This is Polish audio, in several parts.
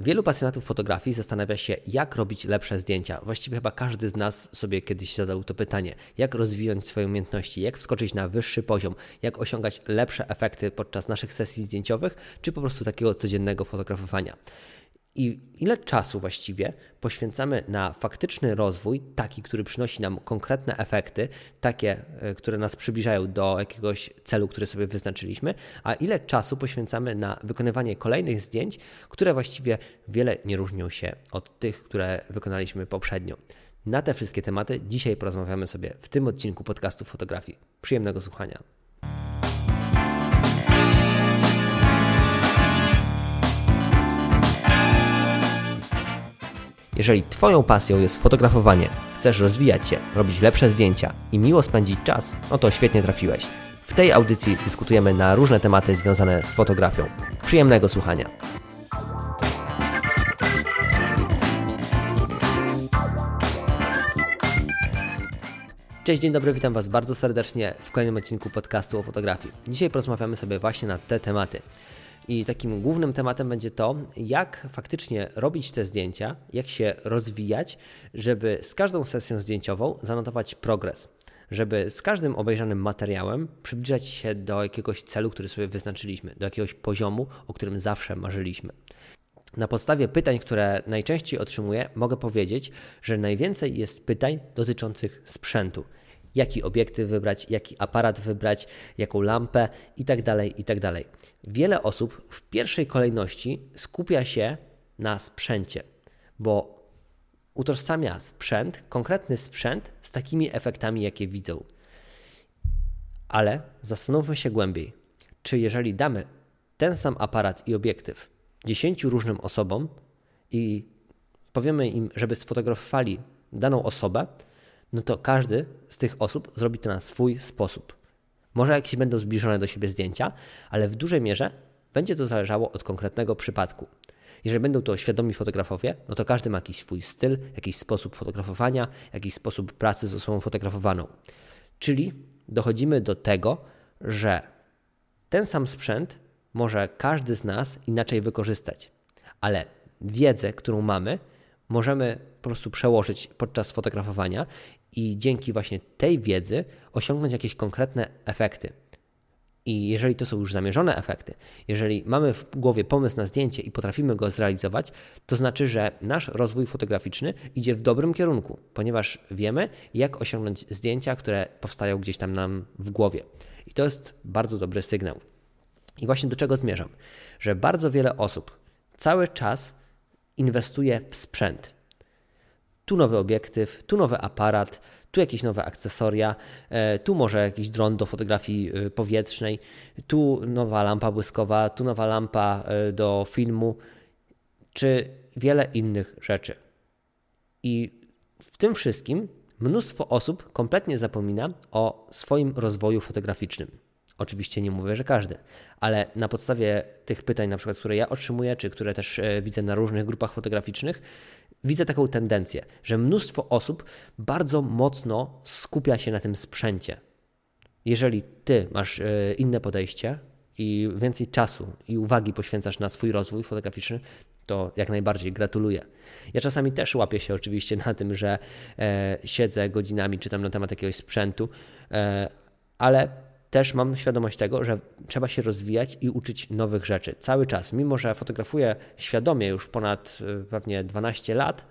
Wielu pasjonatów fotografii zastanawia się, jak robić lepsze zdjęcia. Właściwie chyba każdy z nas sobie kiedyś zadał to pytanie: jak rozwijać swoje umiejętności, jak wskoczyć na wyższy poziom, jak osiągać lepsze efekty podczas naszych sesji zdjęciowych, czy po prostu takiego codziennego fotografowania i ile czasu właściwie poświęcamy na faktyczny rozwój, taki, który przynosi nam konkretne efekty, takie, e, które nas przybliżają do jakiegoś celu, który sobie wyznaczyliśmy, a ile czasu poświęcamy na wykonywanie kolejnych zdjęć, które właściwie wiele nie różnią się od tych, które wykonaliśmy poprzednio. Na te wszystkie tematy dzisiaj porozmawiamy sobie w tym odcinku podcastu fotografii. Przyjemnego słuchania. Jeżeli Twoją pasją jest fotografowanie, chcesz rozwijać się, robić lepsze zdjęcia i miło spędzić czas, no to świetnie trafiłeś. W tej audycji dyskutujemy na różne tematy związane z fotografią. Przyjemnego słuchania. Cześć, dzień dobry, witam Was bardzo serdecznie w kolejnym odcinku podcastu o fotografii. Dzisiaj porozmawiamy sobie właśnie na te tematy. I takim głównym tematem będzie to, jak faktycznie robić te zdjęcia, jak się rozwijać, żeby z każdą sesją zdjęciową zanotować progres, żeby z każdym obejrzanym materiałem przybliżać się do jakiegoś celu, który sobie wyznaczyliśmy, do jakiegoś poziomu, o którym zawsze marzyliśmy. Na podstawie pytań, które najczęściej otrzymuję, mogę powiedzieć, że najwięcej jest pytań dotyczących sprzętu jaki obiektyw wybrać, jaki aparat wybrać, jaką lampę itd. Tak itd. Tak Wiele osób w pierwszej kolejności skupia się na sprzęcie, bo utożsamia sprzęt, konkretny sprzęt z takimi efektami, jakie widzą. Ale zastanówmy się głębiej, czy jeżeli damy ten sam aparat i obiektyw 10 różnym osobom i powiemy im, żeby sfotografowali daną osobę, no to każdy z tych osób zrobi to na swój sposób. Może jakieś będą zbliżone do siebie zdjęcia, ale w dużej mierze będzie to zależało od konkretnego przypadku. Jeżeli będą to świadomi fotografowie, no to każdy ma jakiś swój styl, jakiś sposób fotografowania, jakiś sposób pracy z osobą fotografowaną. Czyli dochodzimy do tego, że ten sam sprzęt może każdy z nas inaczej wykorzystać, ale wiedzę, którą mamy, możemy po prostu przełożyć podczas fotografowania i dzięki właśnie tej wiedzy osiągnąć jakieś konkretne efekty. I jeżeli to są już zamierzone efekty, jeżeli mamy w głowie pomysł na zdjęcie i potrafimy go zrealizować, to znaczy, że nasz rozwój fotograficzny idzie w dobrym kierunku, ponieważ wiemy, jak osiągnąć zdjęcia, które powstają gdzieś tam nam w głowie. I to jest bardzo dobry sygnał. I właśnie do czego zmierzam? Że bardzo wiele osób cały czas inwestuje w sprzęt tu nowy obiektyw, tu nowy aparat, tu jakieś nowe akcesoria, e, tu może jakiś dron do fotografii e, powietrznej, tu nowa lampa błyskowa, tu nowa lampa e, do filmu, czy wiele innych rzeczy. I w tym wszystkim mnóstwo osób kompletnie zapomina o swoim rozwoju fotograficznym. Oczywiście nie mówię, że każdy, ale na podstawie tych pytań, na przykład, które ja otrzymuję, czy które też widzę na różnych grupach fotograficznych, widzę taką tendencję, że mnóstwo osób bardzo mocno skupia się na tym sprzęcie. Jeżeli ty masz e, inne podejście i więcej czasu i uwagi poświęcasz na swój rozwój fotograficzny, to jak najbardziej gratuluję. Ja czasami też łapię się oczywiście na tym, że e, siedzę godzinami, czytam na temat jakiegoś sprzętu, e, ale też mam świadomość tego, że trzeba się rozwijać i uczyć nowych rzeczy cały czas. Mimo, że fotografuję świadomie już ponad y, pewnie 12 lat,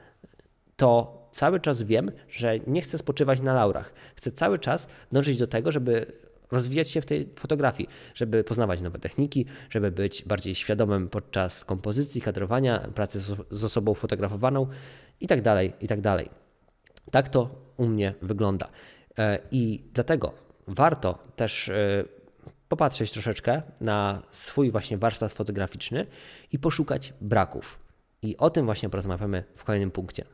to cały czas wiem, że nie chcę spoczywać na laurach. Chcę cały czas dążyć do tego, żeby rozwijać się w tej fotografii, żeby poznawać nowe techniki, żeby być bardziej świadomym podczas kompozycji, kadrowania, pracy z osobą fotografowaną itd. Tak itd. Tak, tak to u mnie wygląda. E, I dlatego warto też e, popatrzeć troszeczkę na swój właśnie warsztat fotograficzny i poszukać braków. I o tym właśnie porozmawiamy w kolejnym punkcie.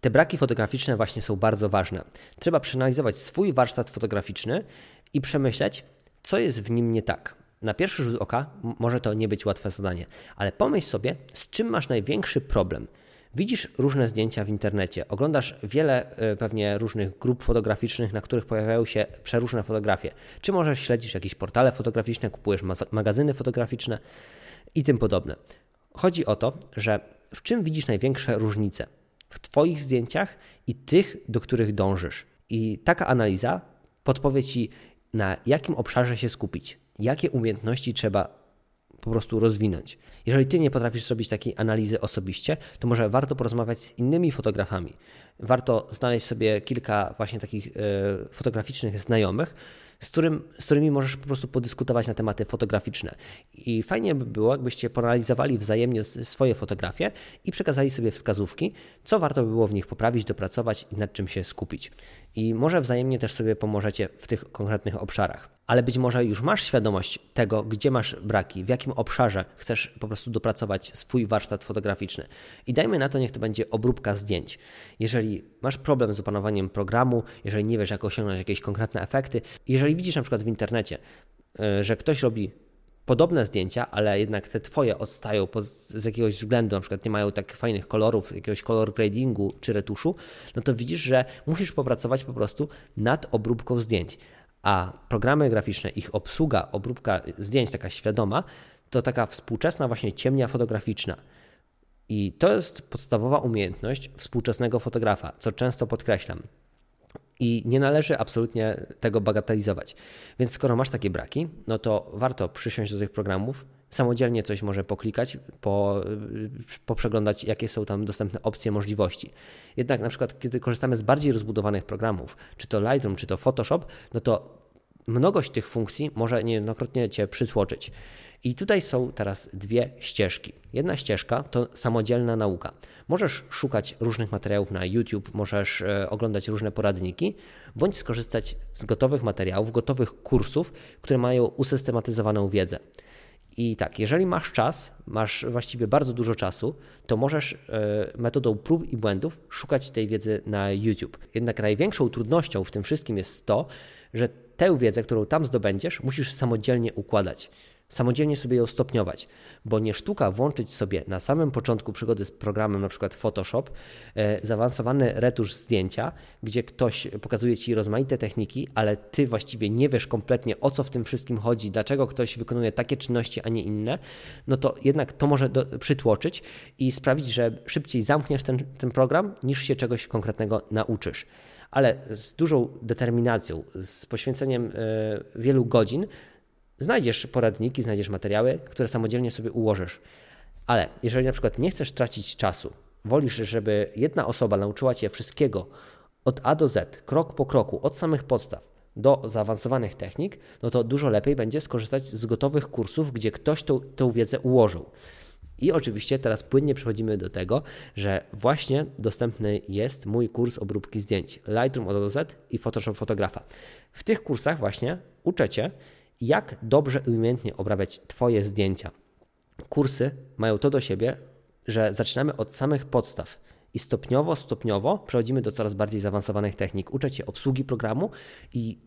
Te braki fotograficzne właśnie są bardzo ważne. Trzeba przeanalizować swój warsztat fotograficzny i przemyśleć, co jest w nim nie tak. Na pierwszy rzut oka może to nie być łatwe zadanie, ale pomyśl sobie, z czym masz największy problem – Widzisz różne zdjęcia w internecie, oglądasz wiele e, pewnie różnych grup fotograficznych, na których pojawiają się przeróżne fotografie. Czy możesz śledzić jakieś portale fotograficzne, kupujesz magazyny fotograficzne i tym podobne. Chodzi o to, że w czym widzisz największe różnice w Twoich zdjęciach i tych, do których dążysz. I taka analiza podpowie Ci, na jakim obszarze się skupić, jakie umiejętności trzeba po prostu rozwinąć. Jeżeli ty nie potrafisz zrobić takiej analizy osobiście, to może warto porozmawiać z innymi fotografami. Warto znaleźć sobie kilka właśnie takich e, fotograficznych znajomych, z, którym, z którymi możesz po prostu podyskutować na tematy fotograficzne. I fajnie by było, jakbyście poanalizowali wzajemnie swoje fotografie i przekazali sobie wskazówki, co warto by było w nich poprawić, dopracować i nad czym się skupić. I może wzajemnie też sobie pomożecie w tych konkretnych obszarach ale być może już masz świadomość tego, gdzie masz braki, w jakim obszarze chcesz po prostu dopracować swój warsztat fotograficzny. I dajmy na to, niech to będzie obróbka zdjęć. Jeżeli masz problem z opanowaniem programu, jeżeli nie wiesz, jak osiągnąć jakieś konkretne efekty, jeżeli widzisz na przykład w internecie, e, że ktoś robi podobne zdjęcia, ale jednak te twoje odstają z jakiegoś względu, na przykład nie mają tak fajnych kolorów, jakiegoś color gradingu czy retuszu, no to widzisz, że musisz popracować po prostu nad obróbką zdjęć a programy graficzne, ich obsługa, obróbka zdjęć taka świadoma, to taka współczesna właśnie ciemnia fotograficzna. I to jest podstawowa umiejętność współczesnego fotografa, co często podkreślam. I nie należy absolutnie tego bagatelizować. Więc skoro masz takie braki, no to warto przysiąść do tych programów, samodzielnie coś może poklikać, po, poprzeglądać, jakie są tam dostępne opcje, możliwości. Jednak na przykład, kiedy korzystamy z bardziej rozbudowanych programów, czy to Lightroom, czy to Photoshop, no to mnogość tych funkcji może niejednokrotnie Cię przytłoczyć. I tutaj są teraz dwie ścieżki. Jedna ścieżka to samodzielna nauka. Możesz szukać różnych materiałów na YouTube, możesz e, oglądać różne poradniki, bądź skorzystać z gotowych materiałów, gotowych kursów, które mają usystematyzowaną wiedzę. I tak, jeżeli masz czas, masz właściwie bardzo dużo czasu, to możesz e, metodą prób i błędów szukać tej wiedzy na YouTube. Jednak największą trudnością w tym wszystkim jest to, że tę wiedzę, którą tam zdobędziesz, musisz samodzielnie układać samodzielnie sobie ją stopniować, bo nie sztuka włączyć sobie na samym początku przygody z programem, na przykład Photoshop, e, zaawansowany retusz zdjęcia, gdzie ktoś pokazuje Ci rozmaite techniki, ale Ty właściwie nie wiesz kompletnie o co w tym wszystkim chodzi, dlaczego ktoś wykonuje takie czynności, a nie inne, no to jednak to może do, przytłoczyć i sprawić, że szybciej zamkniesz ten, ten program, niż się czegoś konkretnego nauczysz. Ale z dużą determinacją, z poświęceniem e, wielu godzin Znajdziesz poradniki, znajdziesz materiały, które samodzielnie sobie ułożysz. Ale jeżeli na przykład nie chcesz tracić czasu, wolisz, żeby jedna osoba nauczyła cię wszystkiego od A do Z, krok po kroku, od samych podstaw do zaawansowanych technik, no to dużo lepiej będzie skorzystać z gotowych kursów, gdzie ktoś tą, tę wiedzę ułożył. I oczywiście teraz płynnie przechodzimy do tego, że właśnie dostępny jest mój kurs obróbki zdjęć Lightroom od A do Z i Photoshop Fotografa. W tych kursach właśnie uczę Cię, jak dobrze i umiejętnie obrabiać Twoje zdjęcia. Kursy mają to do siebie, że zaczynamy od samych podstaw i stopniowo, stopniowo przechodzimy do coraz bardziej zaawansowanych technik. Uczę Cię obsługi programu i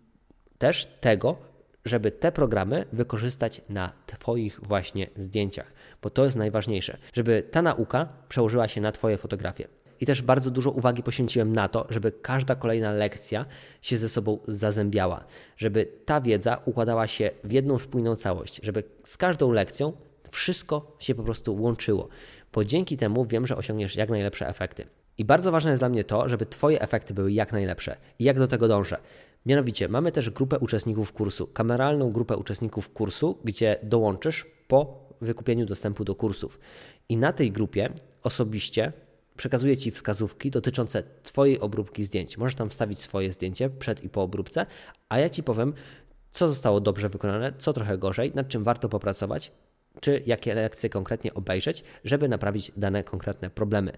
też tego, żeby te programy wykorzystać na Twoich właśnie zdjęciach, bo to jest najważniejsze, żeby ta nauka przełożyła się na Twoje fotografie. I też bardzo dużo uwagi poświęciłem na to, żeby każda kolejna lekcja się ze sobą zazębiała, żeby ta wiedza układała się w jedną spójną całość, żeby z każdą lekcją wszystko się po prostu łączyło, bo dzięki temu wiem, że osiągniesz jak najlepsze efekty. I bardzo ważne jest dla mnie to, żeby Twoje efekty były jak najlepsze. I jak do tego dążę? Mianowicie, mamy też grupę uczestników kursu, kameralną grupę uczestników kursu, gdzie dołączysz po wykupieniu dostępu do kursów. I na tej grupie osobiście przekazuje Ci wskazówki dotyczące Twojej obróbki zdjęć. Możesz tam wstawić swoje zdjęcie przed i po obróbce, a ja Ci powiem, co zostało dobrze wykonane, co trochę gorzej, nad czym warto popracować, czy jakie lekcje konkretnie obejrzeć, żeby naprawić dane konkretne problemy.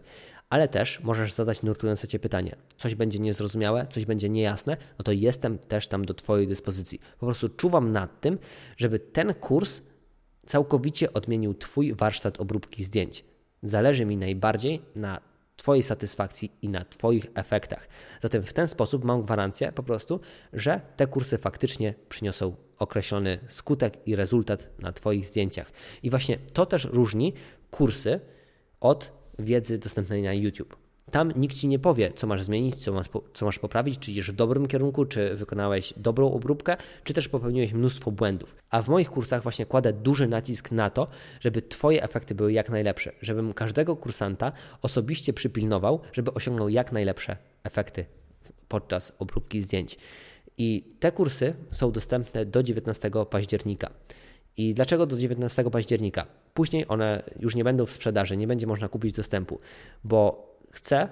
Ale też możesz zadać nurtujące Cię pytanie. Coś będzie niezrozumiałe, coś będzie niejasne, no to jestem też tam do Twojej dyspozycji. Po prostu czuwam nad tym, żeby ten kurs całkowicie odmienił Twój warsztat obróbki zdjęć. Zależy mi najbardziej na Twojej satysfakcji i na Twoich efektach. Zatem w ten sposób mam gwarancję po prostu, że te kursy faktycznie przyniosą określony skutek i rezultat na Twoich zdjęciach. I właśnie to też różni kursy od wiedzy dostępnej na YouTube. Tam nikt ci nie powie, co masz zmienić, co masz, co masz poprawić, czy idziesz w dobrym kierunku, czy wykonałeś dobrą obróbkę, czy też popełniłeś mnóstwo błędów. A w moich kursach właśnie kładę duży nacisk na to, żeby Twoje efekty były jak najlepsze, żebym każdego kursanta osobiście przypilnował, żeby osiągnął jak najlepsze efekty podczas obróbki zdjęć. I te kursy są dostępne do 19 października. I dlaczego do 19 października? Później one już nie będą w sprzedaży, nie będzie można kupić dostępu, bo chcę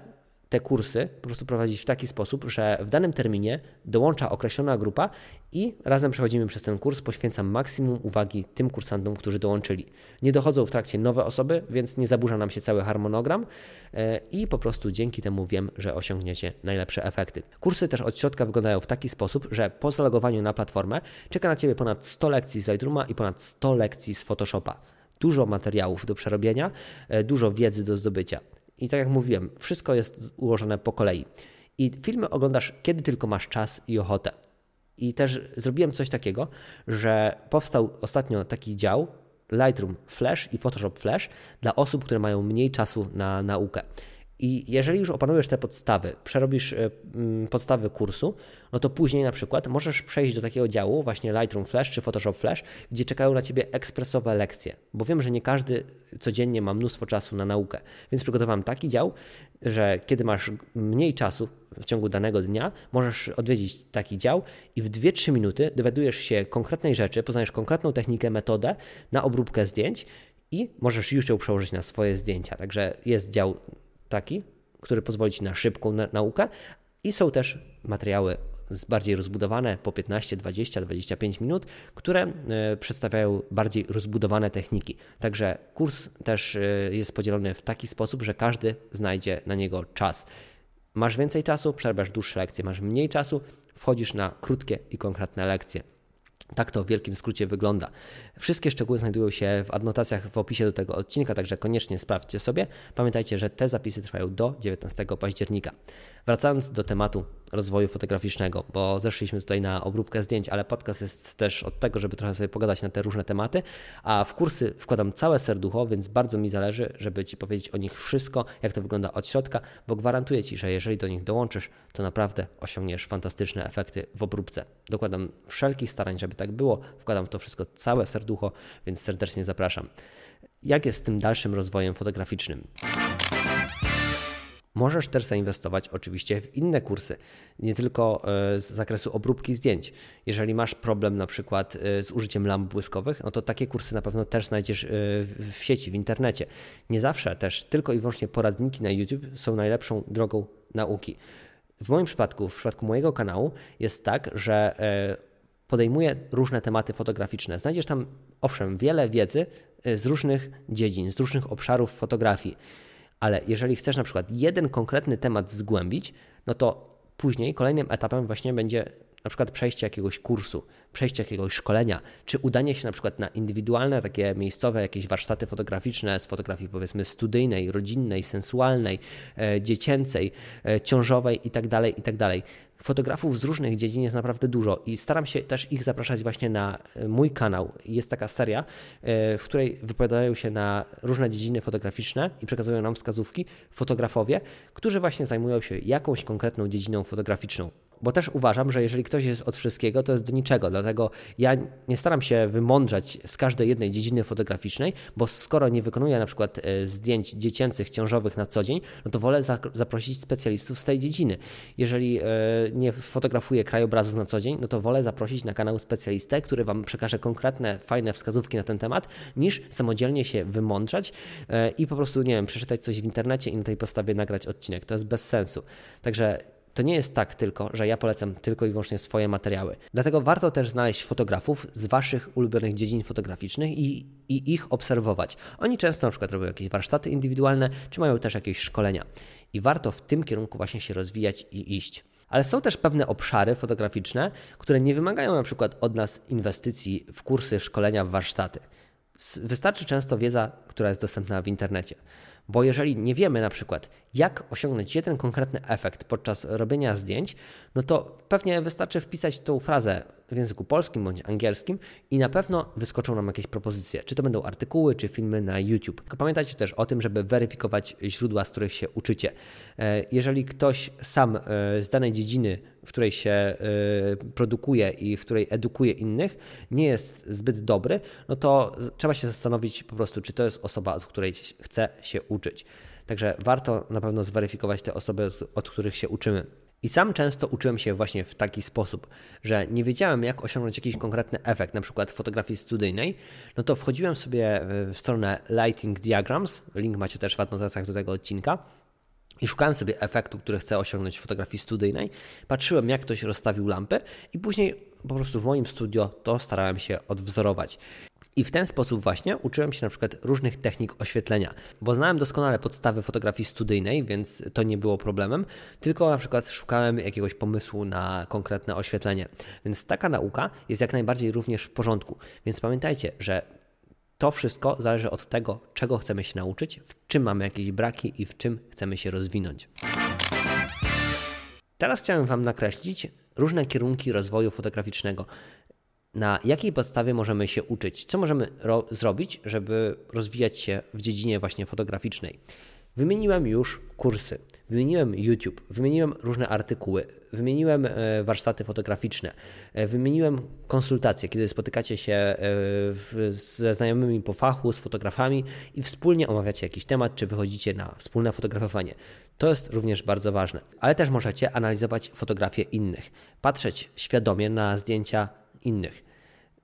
te kursy po prostu prowadzić w taki sposób, że w danym terminie dołącza określona grupa i razem przechodzimy przez ten kurs. Poświęcam maksimum uwagi tym kursantom, którzy dołączyli. Nie dochodzą w trakcie nowe osoby, więc nie zaburza nam się cały harmonogram e, i po prostu dzięki temu wiem, że osiągniecie najlepsze efekty. Kursy też od środka wyglądają w taki sposób, że po zalogowaniu na platformę czeka na Ciebie ponad 100 lekcji z Lightrooma i ponad 100 lekcji z Photoshopa. Dużo materiałów do przerobienia, e, dużo wiedzy do zdobycia. I tak jak mówiłem, wszystko jest ułożone po kolei. I filmy oglądasz, kiedy tylko masz czas i ochotę. I też zrobiłem coś takiego, że powstał ostatnio taki dział Lightroom Flash i Photoshop Flash dla osób, które mają mniej czasu na naukę. I jeżeli już opanujesz te podstawy, przerobisz e, mm, podstawy kursu, no to później na przykład możesz przejść do takiego działu, właśnie Lightroom Flash czy Photoshop Flash, gdzie czekają na ciebie ekspresowe lekcje, bo wiem, że nie każdy codziennie ma mnóstwo czasu na naukę, więc przygotowałem taki dział, że kiedy masz mniej czasu w ciągu danego dnia, możesz odwiedzić taki dział i w 2-3 minuty dowiadujesz się konkretnej rzeczy, poznajesz konkretną technikę, metodę na obróbkę zdjęć i możesz już ją przełożyć na swoje zdjęcia. Także jest dział taki, który pozwoli Ci na szybką na naukę i są też materiały bardziej rozbudowane po 15, 20, 25 minut, które e, przedstawiają bardziej rozbudowane techniki. Także kurs też e, jest podzielony w taki sposób, że każdy znajdzie na niego czas. Masz więcej czasu, przerwasz dłuższe lekcje, masz mniej czasu, wchodzisz na krótkie i konkretne lekcje. Tak to w wielkim skrócie wygląda. Wszystkie szczegóły znajdują się w adnotacjach w opisie do tego odcinka, także koniecznie sprawdźcie sobie. Pamiętajcie, że te zapisy trwają do 19 października. Wracając do tematu rozwoju fotograficznego, bo zeszliśmy tutaj na obróbkę zdjęć, ale podcast jest też od tego, żeby trochę sobie pogadać na te różne tematy, a w kursy wkładam całe serducho, więc bardzo mi zależy, żeby Ci powiedzieć o nich wszystko, jak to wygląda od środka, bo gwarantuję Ci, że jeżeli do nich dołączysz, to naprawdę osiągniesz fantastyczne efekty w obróbce. Dokładam wszelkich starań, żeby tak było, wkładam w to wszystko całe serducho, więc serdecznie zapraszam. Jak jest z tym dalszym rozwojem fotograficznym? Możesz też zainwestować oczywiście w inne kursy, nie tylko e, z zakresu obróbki zdjęć. Jeżeli masz problem na przykład e, z użyciem lamp błyskowych, no to takie kursy na pewno też znajdziesz e, w sieci, w internecie. Nie zawsze też tylko i wyłącznie poradniki na YouTube są najlepszą drogą nauki. W moim przypadku, w przypadku mojego kanału jest tak, że podejmuję różne tematy fotograficzne. Znajdziesz tam owszem wiele wiedzy z różnych dziedzin, z różnych obszarów fotografii ale jeżeli chcesz na przykład jeden konkretny temat zgłębić, no to później kolejnym etapem właśnie będzie na przykład przejście jakiegoś kursu, przejście jakiegoś szkolenia, czy udanie się na przykład na indywidualne, takie miejscowe jakieś warsztaty fotograficzne z fotografii powiedzmy studyjnej, rodzinnej, sensualnej, e, dziecięcej, e, ciążowej itd., tak itd. Tak Fotografów z różnych dziedzin jest naprawdę dużo i staram się też ich zapraszać właśnie na e, mój kanał. Jest taka seria, e, w której wypowiadają się na różne dziedziny fotograficzne i przekazują nam wskazówki fotografowie, którzy właśnie zajmują się jakąś konkretną dziedziną fotograficzną bo też uważam, że jeżeli ktoś jest od wszystkiego, to jest do niczego. Dlatego ja nie staram się wymądrzać z każdej jednej dziedziny fotograficznej, bo skoro nie wykonuję na przykład e, zdjęć dziecięcych, ciążowych na co dzień, no to wolę zaprosić specjalistów z tej dziedziny. Jeżeli e, nie fotografuję krajobrazów na co dzień, no to wolę zaprosić na kanał specjalistę, który Wam przekaże konkretne, fajne wskazówki na ten temat, niż samodzielnie się wymądrzać e, i po prostu, nie wiem, przeczytać coś w internecie i na tej podstawie nagrać odcinek. To jest bez sensu. Także to nie jest tak tylko, że ja polecam tylko i wyłącznie swoje materiały. Dlatego warto też znaleźć fotografów z Waszych ulubionych dziedzin fotograficznych i, i ich obserwować. Oni często na przykład robią jakieś warsztaty indywidualne, czy mają też jakieś szkolenia. I warto w tym kierunku właśnie się rozwijać i iść. Ale są też pewne obszary fotograficzne, które nie wymagają na przykład od nas inwestycji w kursy, szkolenia, w warsztaty. Wystarczy często wiedza, która jest dostępna w internecie. Bo jeżeli nie wiemy na przykład, jak osiągnąć jeden konkretny efekt podczas robienia zdjęć, no to pewnie wystarczy wpisać tą frazę w języku polskim bądź angielskim i na pewno wyskoczą nam jakieś propozycje. Czy to będą artykuły, czy filmy na YouTube. Tylko pamiętajcie też o tym, żeby weryfikować źródła, z których się uczycie. E, jeżeli ktoś sam e, z danej dziedziny, w której się e, produkuje i w której edukuje innych, nie jest zbyt dobry, no to trzeba się zastanowić po prostu, czy to jest osoba, od której chce się uczyć. Także warto na pewno zweryfikować te osoby, od których się uczymy. I sam często uczyłem się właśnie w taki sposób, że nie wiedziałem, jak osiągnąć jakiś konkretny efekt, na przykład fotografii studyjnej, no to wchodziłem sobie w stronę Lighting Diagrams, link macie też w adnotacjach do tego odcinka, i szukałem sobie efektu, który chcę osiągnąć w fotografii studyjnej. Patrzyłem, jak ktoś rozstawił lampy, i później po prostu w moim studio to starałem się odwzorować. I w ten sposób właśnie uczyłem się na przykład różnych technik oświetlenia, bo znałem doskonale podstawy fotografii studyjnej, więc to nie było problemem, tylko na przykład szukałem jakiegoś pomysłu na konkretne oświetlenie. Więc taka nauka jest jak najbardziej również w porządku. Więc pamiętajcie, że to wszystko zależy od tego, czego chcemy się nauczyć, w czym mamy jakieś braki i w czym chcemy się rozwinąć. Teraz chciałem Wam nakreślić różne kierunki rozwoju fotograficznego na jakiej podstawie możemy się uczyć, co możemy zrobić, żeby rozwijać się w dziedzinie właśnie fotograficznej. Wymieniłem już kursy, wymieniłem YouTube, wymieniłem różne artykuły, wymieniłem e, warsztaty fotograficzne, e, wymieniłem konsultacje, kiedy spotykacie się e, ze znajomymi po fachu, z fotografami i wspólnie omawiacie jakiś temat, czy wychodzicie na wspólne fotografowanie. To jest również bardzo ważne, ale też możecie analizować fotografie innych, patrzeć świadomie na zdjęcia innych.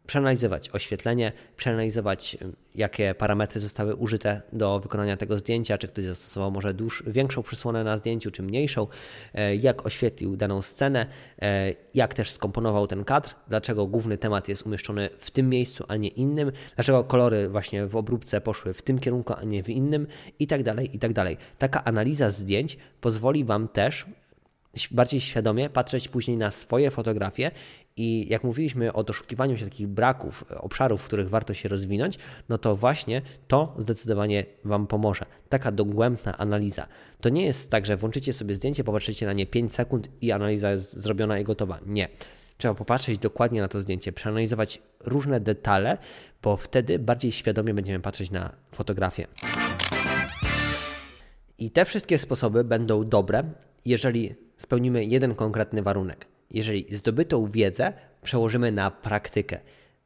Przeanalizować oświetlenie, przeanalizować jakie parametry zostały użyte do wykonania tego zdjęcia, czy ktoś zastosował może dłuż, większą przysłonę na zdjęciu, czy mniejszą, e, jak oświetlił daną scenę, e, jak też skomponował ten kadr, dlaczego główny temat jest umieszczony w tym miejscu, a nie innym, dlaczego kolory właśnie w obróbce poszły w tym kierunku, a nie w innym i tak dalej, i tak dalej. Taka analiza zdjęć pozwoli Wam też bardziej świadomie patrzeć później na swoje fotografie i jak mówiliśmy o doszukiwaniu się takich braków, obszarów, w których warto się rozwinąć, no to właśnie to zdecydowanie Wam pomoże. Taka dogłębna analiza. To nie jest tak, że włączycie sobie zdjęcie, popatrzycie na nie 5 sekund i analiza jest zrobiona i gotowa. Nie. Trzeba popatrzeć dokładnie na to zdjęcie, przeanalizować różne detale, bo wtedy bardziej świadomie będziemy patrzeć na fotografię. I te wszystkie sposoby będą dobre, jeżeli spełnimy jeden konkretny warunek. Jeżeli zdobytą wiedzę przełożymy na praktykę.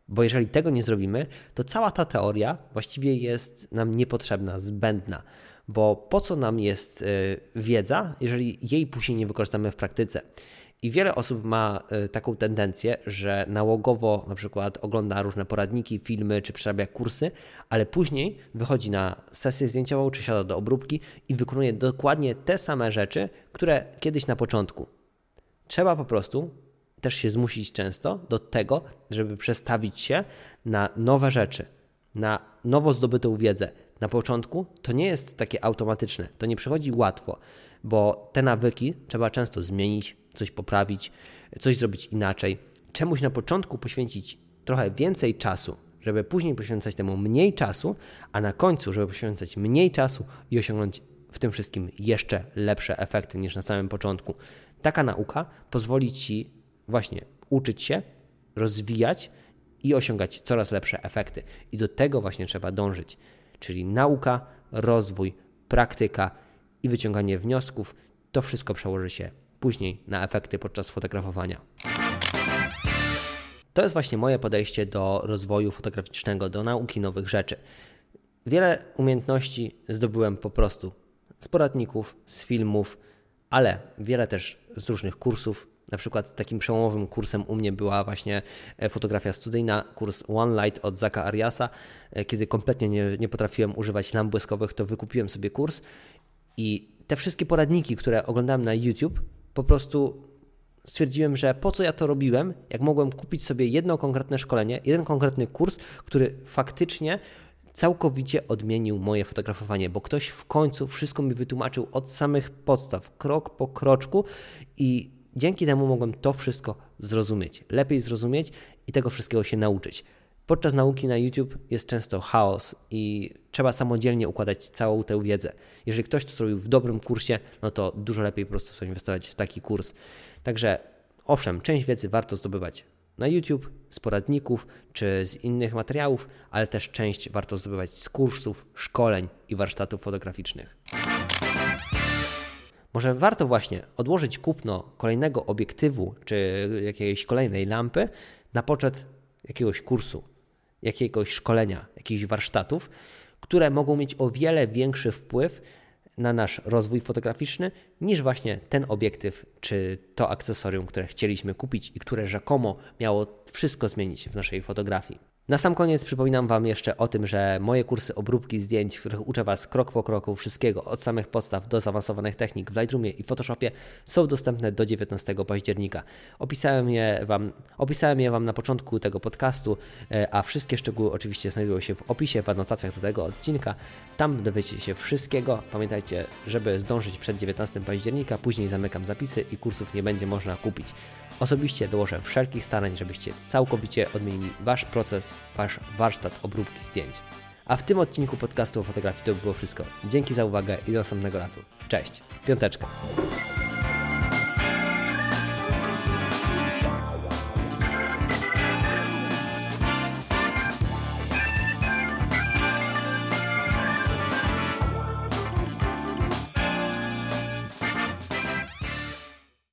Bo jeżeli tego nie zrobimy, to cała ta teoria właściwie jest nam niepotrzebna, zbędna. Bo po co nam jest y, wiedza, jeżeli jej później nie wykorzystamy w praktyce? I wiele osób ma y, taką tendencję, że nałogowo na przykład ogląda różne poradniki, filmy czy przerabia kursy, ale później wychodzi na sesję zdjęciową czy siada do obróbki i wykonuje dokładnie te same rzeczy, które kiedyś na początku. Trzeba po prostu też się zmusić często do tego, żeby przestawić się na nowe rzeczy, na nowo zdobytą wiedzę. Na początku to nie jest takie automatyczne, to nie przychodzi łatwo, bo te nawyki trzeba często zmienić, coś poprawić, coś zrobić inaczej. Czemuś na początku poświęcić trochę więcej czasu, żeby później poświęcać temu mniej czasu, a na końcu, żeby poświęcać mniej czasu i osiągnąć w tym wszystkim jeszcze lepsze efekty niż na samym początku. Taka nauka pozwoli Ci właśnie uczyć się, rozwijać i osiągać coraz lepsze efekty. I do tego właśnie trzeba dążyć. Czyli nauka, rozwój, praktyka i wyciąganie wniosków. To wszystko przełoży się później na efekty podczas fotografowania. To jest właśnie moje podejście do rozwoju fotograficznego, do nauki nowych rzeczy. Wiele umiejętności zdobyłem po prostu z poradników, z filmów, ale wiele też z różnych kursów. Na przykład takim przełomowym kursem u mnie była właśnie e, fotografia studyjna, kurs One Light od Zaka Ariasa. E, kiedy kompletnie nie, nie potrafiłem używać lamp błyskowych, to wykupiłem sobie kurs i te wszystkie poradniki, które oglądałem na YouTube, po prostu stwierdziłem, że po co ja to robiłem, jak mogłem kupić sobie jedno konkretne szkolenie, jeden konkretny kurs, który faktycznie całkowicie odmienił moje fotografowanie, bo ktoś w końcu wszystko mi wytłumaczył od samych podstaw, krok po kroczku i dzięki temu mogłem to wszystko zrozumieć, lepiej zrozumieć i tego wszystkiego się nauczyć. Podczas nauki na YouTube jest często chaos i trzeba samodzielnie układać całą tę wiedzę. Jeżeli ktoś to zrobił w dobrym kursie, no to dużo lepiej po prostu sobie inwestować w taki kurs. Także owszem, część wiedzy warto zdobywać na YouTube, z poradników czy z innych materiałów, ale też część warto zdobywać z kursów, szkoleń i warsztatów fotograficznych. Może warto właśnie odłożyć kupno kolejnego obiektywu czy jakiejś kolejnej lampy na poczet jakiegoś kursu, jakiegoś szkolenia, jakichś warsztatów, które mogą mieć o wiele większy wpływ na nasz rozwój fotograficzny niż właśnie ten obiektyw czy to akcesorium, które chcieliśmy kupić i które rzekomo miało wszystko zmienić w naszej fotografii. Na sam koniec przypominam Wam jeszcze o tym, że moje kursy obróbki zdjęć, w których uczę Was krok po kroku wszystkiego, od samych podstaw do zaawansowanych technik w Lightroomie i Photoshopie, są dostępne do 19 października. Opisałem je Wam, opisałem je wam na początku tego podcastu, e, a wszystkie szczegóły oczywiście znajdują się w opisie, w anotacjach do tego odcinka. Tam dowiecie się wszystkiego. Pamiętajcie, żeby zdążyć przed 19 października, później zamykam zapisy i kursów nie będzie można kupić. Osobiście dołożę wszelkich starań, żebyście całkowicie odmienili Wasz proces, Wasz warsztat obróbki zdjęć. A w tym odcinku podcastu o fotografii to było wszystko. Dzięki za uwagę i do następnego razu. Cześć. Piąteczka.